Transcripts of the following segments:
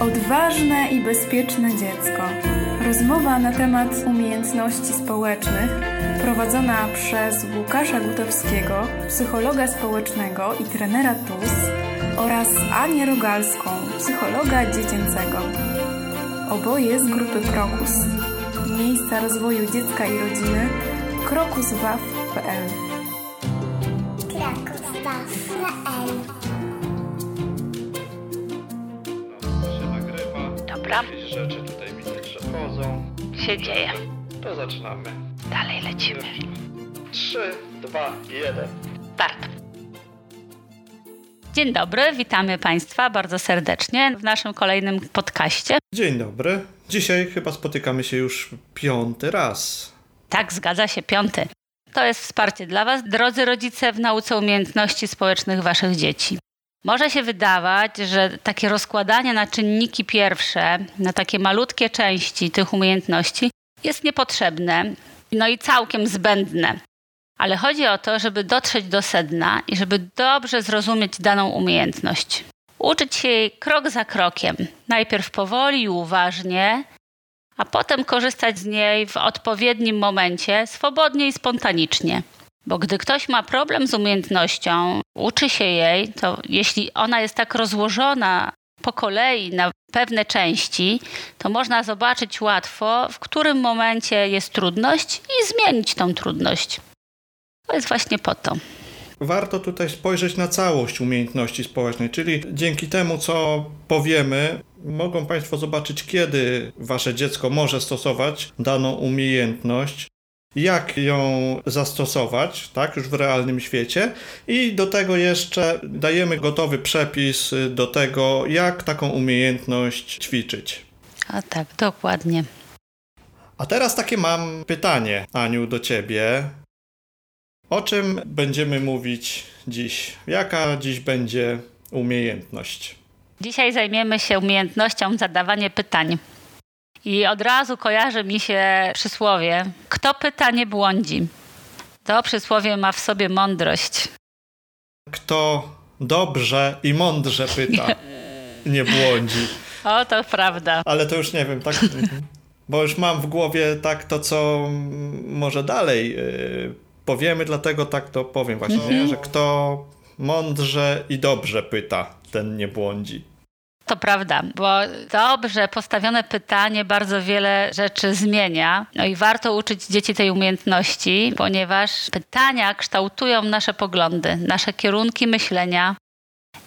Odważne i bezpieczne dziecko. Rozmowa na temat umiejętności społecznych prowadzona przez Łukasza Gutowskiego, psychologa społecznego i trenera TUS oraz Anię Rogalską, psychologa dziecięcego. Oboje z grupy Krokus. Miejsca rozwoju dziecka i rodziny krokuswaw.pl Kraków.pl Dobra. Jakieś rzeczy tutaj widać, że wchodzą. się dzieje. To zaczynamy. Dalej lecimy. 3, 2, 1. Start. Dzień dobry, witamy Państwa bardzo serdecznie w naszym kolejnym podcaście. Dzień dobry. Dzisiaj chyba spotykamy się już piąty raz. Tak, zgadza się, piąty. To jest wsparcie dla Was, drodzy rodzice, w nauce umiejętności społecznych Waszych dzieci. Może się wydawać, że takie rozkładanie na czynniki pierwsze, na takie malutkie części tych umiejętności jest niepotrzebne, no i całkiem zbędne. Ale chodzi o to, żeby dotrzeć do sedna i żeby dobrze zrozumieć daną umiejętność. Uczyć się jej krok za krokiem, najpierw powoli i uważnie, a potem korzystać z niej w odpowiednim momencie, swobodnie i spontanicznie. Bo gdy ktoś ma problem z umiejętnością, uczy się jej, to jeśli ona jest tak rozłożona po kolei na pewne części, to można zobaczyć łatwo, w którym momencie jest trudność i zmienić tą trudność. To jest właśnie po to. Warto tutaj spojrzeć na całość umiejętności społecznej, czyli dzięki temu, co powiemy, mogą Państwo zobaczyć, kiedy Wasze dziecko może stosować daną umiejętność, jak ją zastosować, tak, już w realnym świecie, i do tego jeszcze dajemy gotowy przepis do tego, jak taką umiejętność ćwiczyć. A tak, dokładnie. A teraz takie mam pytanie, Aniu, do ciebie. O czym będziemy mówić dziś? Jaka dziś będzie umiejętność? Dzisiaj zajmiemy się umiejętnością zadawania pytań. I od razu kojarzy mi się przysłowie: Kto pyta, nie błądzi. To przysłowie ma w sobie mądrość. Kto dobrze i mądrze pyta, nie błądzi. O, to prawda. Ale to już nie wiem, tak. Bo już mam w głowie tak to, co mm, może dalej yy, powiemy, dlatego tak to powiem właśnie, nie? że kto mądrze i dobrze pyta, ten nie błądzi. To prawda, bo dobrze postawione pytanie bardzo wiele rzeczy zmienia. No i warto uczyć dzieci tej umiejętności, ponieważ pytania kształtują nasze poglądy, nasze kierunki myślenia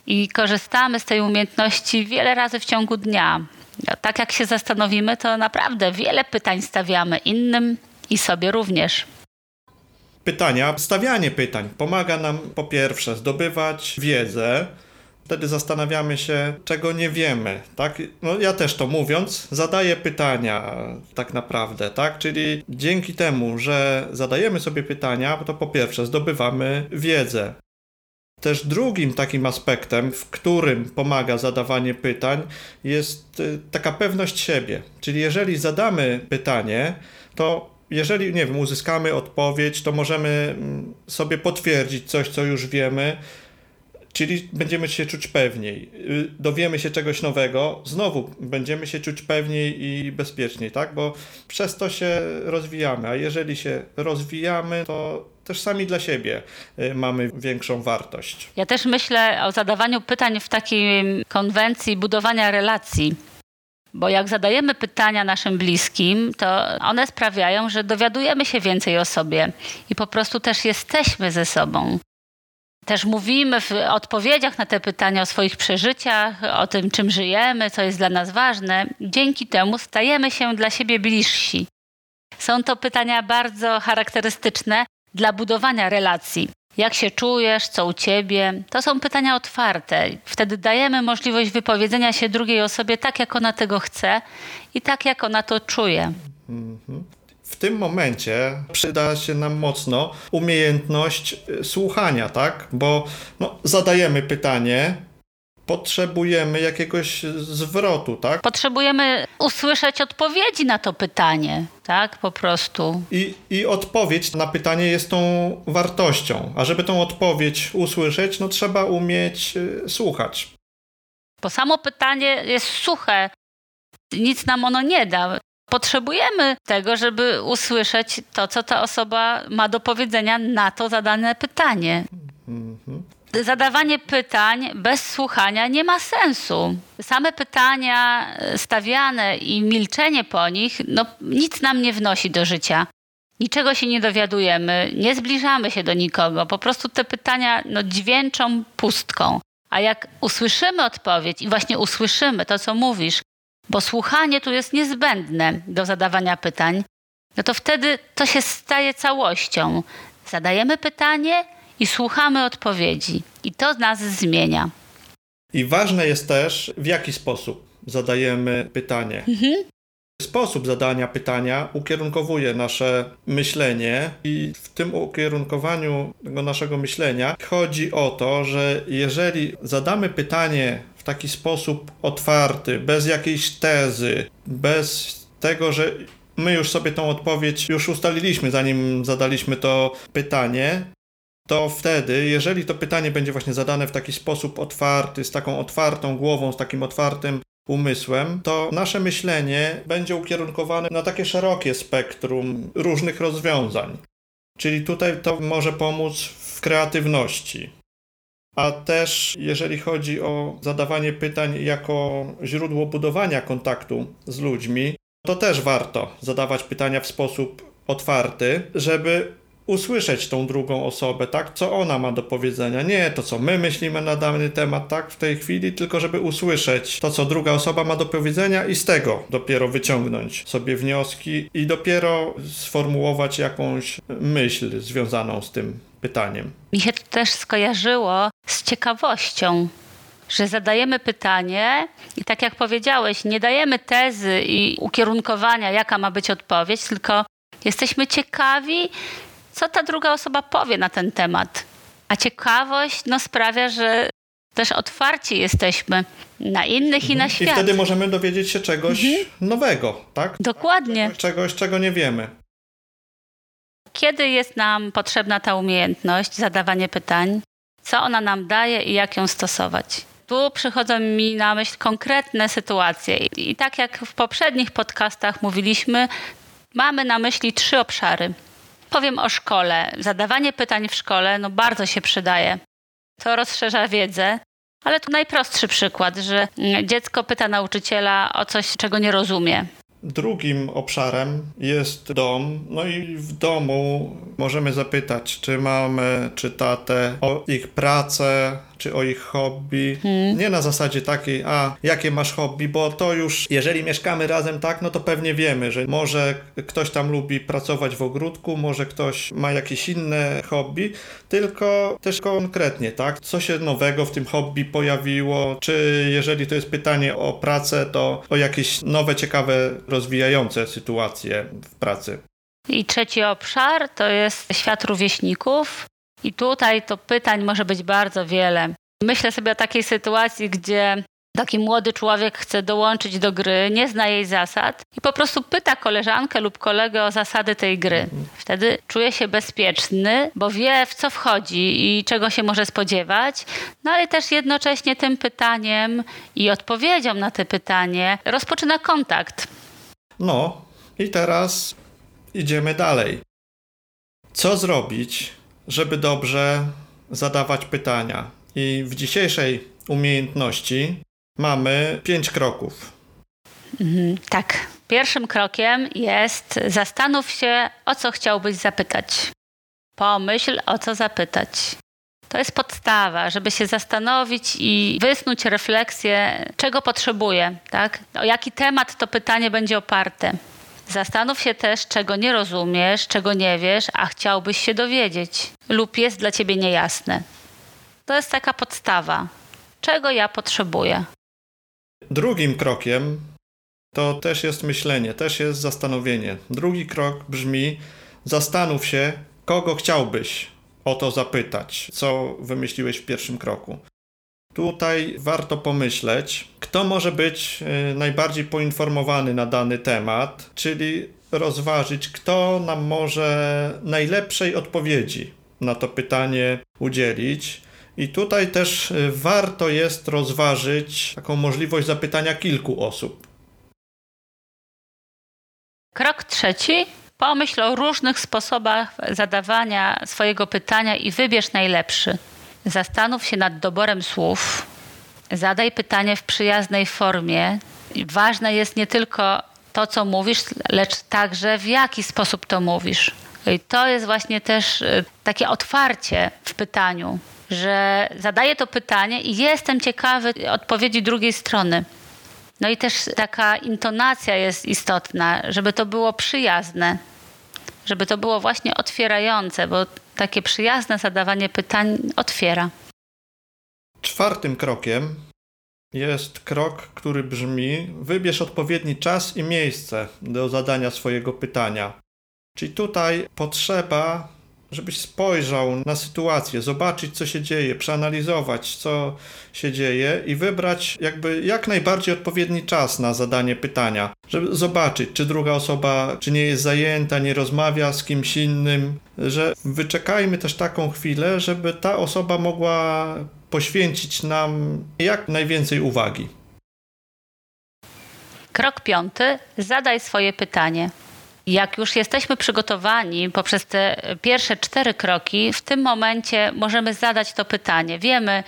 i korzystamy z tej umiejętności wiele razy w ciągu dnia. A Tak jak się zastanowimy, to naprawdę wiele pytań stawiamy innym i sobie również. Pytania, stawianie pytań pomaga nam po pierwsze zdobywać wiedzę. Wtedy zastanawiamy się, czego nie wiemy, tak? No ja też to mówiąc, zadaję pytania tak naprawdę, tak? Czyli dzięki temu, że zadajemy sobie pytania, to po pierwsze zdobywamy wiedzę. Też drugim takim aspektem, w którym pomaga zadawanie pytań, jest y, taka pewność siebie. Czyli jeżeli zadamy pytanie, to jeżeli, nie wiem, uzyskamy odpowiedź, to możemy mm, sobie potwierdzić coś, co już wiemy, czyli będziemy się czuć pewniej. Y, Dowiemy się czegoś nowego, znowu będziemy się czuć pewniej i bezpieczniej, tak? Bo przez to się rozwijamy, a jeżeli się rozwijamy, to też sami dla siebie y, mamy większą wartość. Ja też myślę o zadawaniu pytań w takiej konwencji budowania relacji. Bo jak zadajemy pytania naszym bliskim, to one sprawiają, że dowiadujemy się więcej o sobie i po prostu też jesteśmy ze sobą. Też mówimy w odpowiedziach na te pytania o swoich przeżyciach, o tym, czym żyjemy, co jest dla nas ważne. Dzięki temu stajemy się dla siebie bliżsi. Są to pytania bardzo charakterystyczne dla budowania relacji. Jak się czujesz, co u ciebie? To są pytania otwarte. Wtedy dajemy możliwość wypowiedzenia się drugiej osobie tak, jak ona tego chce i tak, jak ona to czuje. W tym momencie przyda się nam mocno umiejętność y, słuchania, tak? Bo no, zadajemy pytanie, potrzebujemy jakiegoś zwrotu, tak? Potrzebujemy usłyszeć odpowiedzi na to pytanie, tak? Po prostu. I, I odpowiedź na pytanie jest tą wartością. A żeby tą odpowiedź usłyszeć, no trzeba umieć y, słuchać. Bo samo pytanie jest suche, nic nam ono nie da. Potrzebujemy tego, żeby usłyszeć to, co ta osoba ma do powiedzenia na to zadane pytanie. Mhm. Zadawanie pytań bez słuchania nie ma sensu. Same pytania e, stawiane i milczenie po nich, no nic nam nie wnosi do życia. Niczego się nie dowiadujemy, nie zbliżamy się do nikogo. Po prostu te pytania no, dźwięczą pustką. A jak usłyszymy odpowiedź i właśnie usłyszymy to, co mówisz, bo słuchanie tu jest niezbędne do zadawania pytań, no to wtedy to się staje całością. Zadajemy pytanie i słuchamy odpowiedzi. I to nas zmienia. I ważne jest też, w jaki sposób zadajemy pytanie. Mhm. Sposób zadania pytania ukierunkowuje nasze myślenie, i w tym ukierunkowaniu tego naszego myślenia chodzi o to, że jeżeli zadamy pytanie w taki sposób otwarty, bez jakiejś tezy, bez tego, że my już sobie tą odpowiedź już ustaliliśmy, zanim zadaliśmy to pytanie, to wtedy, jeżeli to pytanie będzie właśnie zadane w taki sposób otwarty, z taką otwartą głową, z takim otwartym umysłem, to nasze myślenie będzie ukierunkowane na takie szerokie spektrum różnych rozwiązań. Czyli tutaj to może pomóc w kreatywności. A też jeżeli chodzi o zadawanie pytań jako źródło budowania kontaktu z ludźmi, to też warto zadawać pytania w sposób otwarty, żeby usłyszeć tą drugą osobę, tak? Co ona ma do powiedzenia. Nie to, co my myślimy na dany temat, tak? W tej chwili, tylko żeby usłyszeć to, co druga osoba ma do powiedzenia i z tego dopiero wyciągnąć sobie wnioski i dopiero sformułować jakąś myśl związaną z tym pytaniem. Mi się to też skojarzyło z ciekawością, że zadajemy pytanie i tak jak powiedziałeś, nie dajemy tezy i ukierunkowania, jaka ma być odpowiedź, tylko jesteśmy ciekawi, co ta druga osoba powie na ten temat. A ciekawość no, sprawia, że też otwarci jesteśmy na innych i na I świat. wtedy możemy dowiedzieć się czegoś nowego, tak? Dokładnie. Czegoś, czego nie wiemy. Kiedy jest nam potrzebna ta umiejętność, zadawanie pytań, co ona nam daje i jak ją stosować? Tu przychodzą mi na myśl konkretne sytuacje. I tak jak w poprzednich podcastach mówiliśmy, mamy na myśli trzy obszary. Powiem o szkole. Zadawanie pytań w szkole no bardzo się przydaje. To rozszerza wiedzę, ale tu najprostszy przykład, że mm, dziecko pyta nauczyciela o coś, czego nie rozumie. Drugim obszarem jest dom. No i w domu możemy zapytać, czy mamę, czy tatę o ich pracę, czy o ich hobby. Nie na zasadzie takiej, a jakie masz hobby, bo to już, jeżeli mieszkamy razem tak, no to pewnie wiemy, że może ktoś tam lubi pracować w ogródku, może ktoś ma jakieś inne hobby, tylko też konkretnie, tak? Co się nowego w tym hobby pojawiło, czy jeżeli to jest pytanie o pracę, to o jakieś nowe, ciekawe, rozwijające sytuacje w pracy. I trzeci obszar to jest świat rówieśników. I tutaj to pytań może być bardzo wiele. Myślę sobie o takiej sytuacji, gdzie taki młody człowiek chce dołączyć do gry, nie zna jej zasad i po prostu pyta koleżankę lub kolegę o zasady tej gry. Wtedy czuje się bezpieczny, bo wie w co wchodzi i czego się może spodziewać, no ale też jednocześnie tym pytaniem i odpowiedzią na te pytanie rozpoczyna kontakt. No i teraz idziemy dalej. Co zrobić, żeby dobrze zadawać pytania? I w dzisiejszej umiejętności mamy pięć kroków. Mhm, tak. Pierwszym krokiem jest zastanów się, o co chciałbyś zapytać. Pomyśl, o co zapytać. To jest podstawa, żeby się zastanowić i wysnuć refleksję, czego potrzebuję, tak? O jaki temat to pytanie będzie oparte. Zastanów się też, czego nie rozumiesz, czego nie wiesz, a chciałbyś się dowiedzieć, lub jest dla ciebie niejasne. To jest taka podstawa. Czego ja potrzebuję? Drugim krokiem to też jest myślenie, też jest zastanowienie. Drugi krok brzmi: zastanów się, kogo chciałbyś o to zapytać, co wymyśliłeś w pierwszym kroku. Tutaj warto pomyśleć, kto może być y, najbardziej poinformowany na dany temat, czyli rozważyć, kto nam może najlepszej odpowiedzi na to pytanie udzielić. I tutaj też y, warto jest rozważyć taką możliwość zapytania kilku osób. Krok trzeci. Pomyśl o różnych sposobach zadawania swojego pytania i wybierz najlepszy. Zastanów się nad doborem słów. Zadaj pytanie w przyjaznej formie. Ważne jest nie tylko to, co mówisz, lecz także w jaki sposób to mówisz. I to jest właśnie też y, takie otwarcie w pytaniu, że zadaję to pytanie i jestem ciekawy odpowiedzi drugiej strony. No i też taka intonacja jest istotna, żeby to było przyjazne, żeby to było właśnie otwierające, bo takie przyjazne zadawanie pytań otwiera. Czwartym krokiem jest krok, który brzmi: wybierz odpowiedni czas i miejsce do zadania swojego pytania. Czyli tutaj potrzeba, żebyś spojrzał na sytuację, zobaczyć, co się dzieje, przeanalizować, co się dzieje i wybrać jakby jak najbardziej odpowiedni czas na zadanie pytania, żeby zobaczyć, czy druga osoba, czy nie jest zajęta, nie rozmawia z kimś innym, że wyczekajmy też taką chwilę, żeby ta osoba mogła poświęcić nam jak najwięcej uwagi. Krok piąty: zadaj swoje pytanie. Jak już jesteśmy przygotowani poprzez te pierwsze cztery kroki, w tym momencie możemy zadać to pytanie. Wiemy,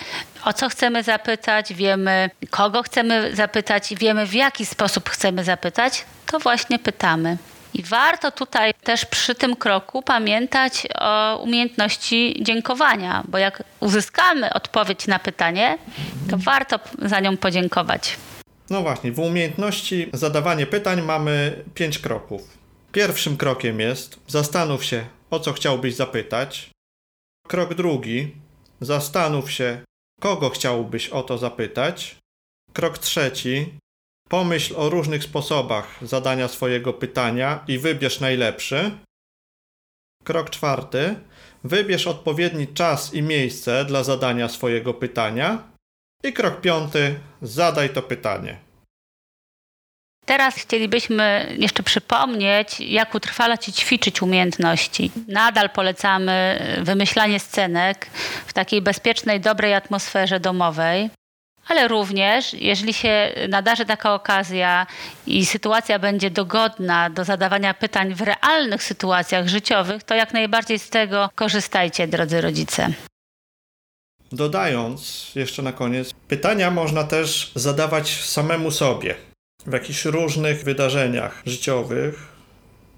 o co chcemy zapytać, wiemy, kogo chcemy zapytać, wiemy, w jaki sposób chcemy zapytać, to właśnie pytamy. I warto tutaj też przy tym kroku pamiętać o umiejętności dziękowania, bo jak uzyskamy odpowiedź na pytanie, to warto za nią podziękować. No właśnie, w umiejętności zadawanie pytań mamy pięć kroków. Pierwszym krokiem jest zastanów się, o co chciałbyś zapytać. Krok drugi zastanów się, kogo chciałbyś o to zapytać. Krok trzeci pomyśl o różnych sposobach zadania swojego pytania i wybierz najlepszy. Krok czwarty wybierz odpowiedni czas i miejsce dla zadania swojego pytania. I krok piąty zadaj to pytanie. Teraz chcielibyśmy jeszcze przypomnieć, jak utrwalać i ćwiczyć umiejętności. Nadal polecamy wymyślanie scenek w takiej bezpiecznej, dobrej atmosferze domowej. Ale również, jeżeli się nadarzy taka okazja i sytuacja będzie dogodna do zadawania pytań w realnych sytuacjach życiowych, to jak najbardziej z tego korzystajcie, drodzy rodzice. Dodając jeszcze na koniec, pytania można też zadawać samemu sobie w jakichś różnych wydarzeniach życiowych,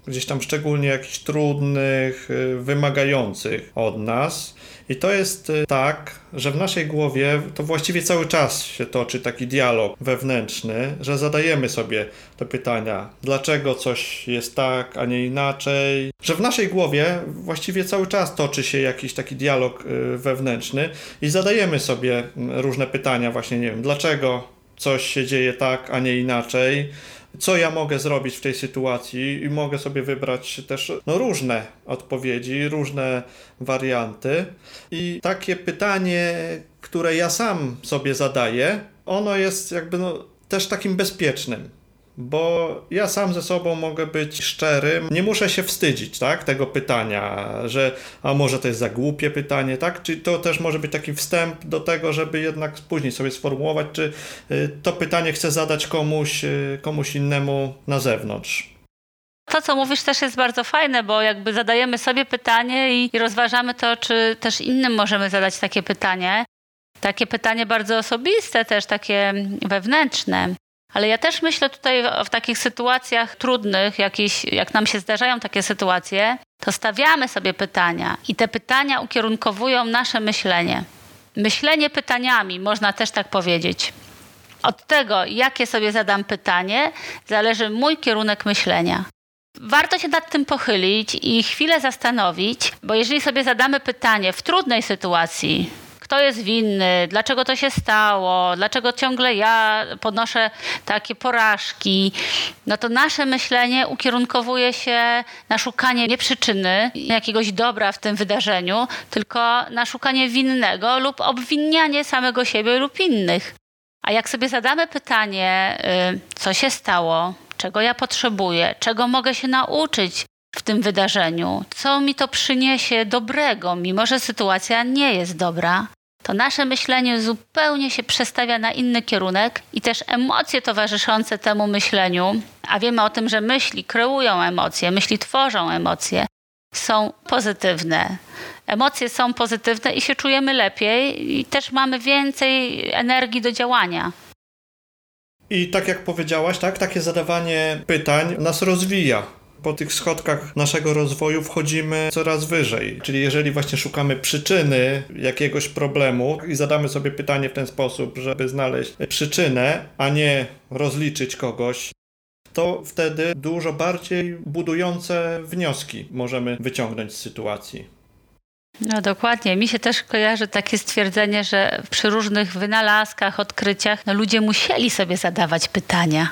gdzieś tam szczególnie jakichś trudnych, y, wymagających od nas. I to jest y, tak, że w naszej głowie to właściwie cały czas się toczy taki dialog wewnętrzny, że zadajemy sobie te pytania, dlaczego coś jest tak, a nie inaczej. Że w naszej głowie właściwie cały czas toczy się jakiś taki dialog y, wewnętrzny i zadajemy sobie mm, różne pytania, właśnie nie wiem, dlaczego coś się dzieje tak, a nie inaczej. Co ja mogę zrobić w tej sytuacji i mogę sobie wybrać też no, różne odpowiedzi, różne warianty. I takie pytanie, które ja sam sobie zadaję, ono jest jakby no, też takim bezpiecznym bo ja sam ze sobą mogę być szczery, nie muszę się wstydzić, tak, tego pytania, że a może to jest za głupie pytanie, tak, czy to też może być taki wstęp do tego, żeby jednak później sobie sformułować, czy y, to pytanie chcę zadać komuś, y, komuś innemu na zewnątrz. To, co mówisz, też jest bardzo fajne, bo jakby zadajemy sobie pytanie i, i rozważamy to, czy też innym możemy zadać takie pytanie. Takie pytanie bardzo osobiste, też takie wewnętrzne. Ale ja też myślę tutaj w takich sytuacjach trudnych, jakieś, jak nam się zdarzają takie sytuacje, to stawiamy sobie pytania i te pytania ukierunkowują nasze myślenie. Myślenie pytaniami, można też tak powiedzieć. Od tego, jakie sobie zadam pytanie, zależy mój kierunek myślenia. Warto się nad tym pochylić i chwilę zastanowić, bo jeżeli sobie zadamy pytanie w trudnej sytuacji, kto jest winny, dlaczego to się stało, dlaczego ciągle ja podnoszę takie porażki, no to nasze myślenie ukierunkowuje się na szukanie nie przyczyny jakiegoś dobra w tym wydarzeniu, tylko na szukanie winnego lub obwinianie samego siebie lub innych. A jak sobie zadamy pytanie, y, co się stało, czego ja potrzebuję, czego mogę się nauczyć w tym wydarzeniu, co mi to przyniesie dobrego, mimo że sytuacja nie jest dobra, to nasze myślenie zupełnie się przestawia na inny kierunek i też emocje towarzyszące temu myśleniu, a wiemy o tym, że myśli kreują emocje, myśli tworzą emocje, są pozytywne. Emocje są pozytywne i się czujemy lepiej, i też mamy więcej energii do działania. I tak jak powiedziałaś, tak, takie zadawanie pytań nas rozwija. Po tych schodkach naszego rozwoju wchodzimy coraz wyżej. Czyli jeżeli właśnie szukamy przyczyny jakiegoś problemu i zadamy sobie pytanie w ten sposób, żeby znaleźć przyczynę, a nie rozliczyć kogoś, to wtedy dużo bardziej budujące wnioski możemy wyciągnąć z sytuacji. No dokładnie. Mi się też kojarzy takie stwierdzenie, że przy różnych wynalazkach, odkryciach no ludzie musieli sobie zadawać pytania.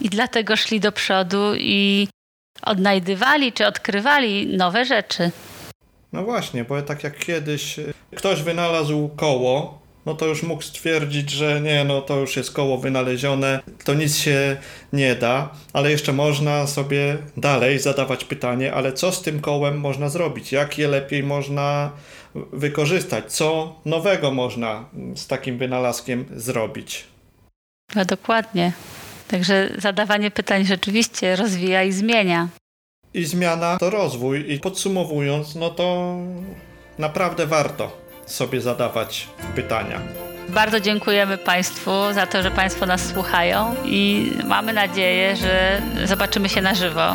I dlatego szli do przodu i odnajdywali czy odkrywali nowe rzeczy. No właśnie, bo tak jak kiedyś ktoś wynalazł koło, no to już mógł stwierdzić, że nie, no to już jest koło wynalezione, to nic się nie da, ale jeszcze można sobie dalej zadawać pytanie, ale co z tym kołem można zrobić? Jak je lepiej można wykorzystać? Co nowego można z takim wynalazkiem zrobić? No dokładnie. Także zadawanie pytań rzeczywiście rozwija i zmienia. I zmiana to rozwój. I podsumowując, no to naprawdę warto sobie zadawać pytania. Bardzo dziękujemy Państwu za to, że Państwo nas słuchają i mamy nadzieję, że zobaczymy się na żywo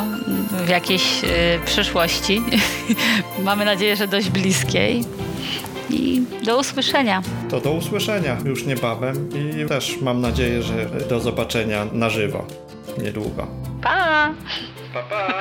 w jakiejś y, przyszłości. mamy nadzieję, że dość bliskiej. I do usłyszenia. To do usłyszenia już niebawem i też mam nadzieję, że do zobaczenia na żywo niedługo. Pa! Pa, pa!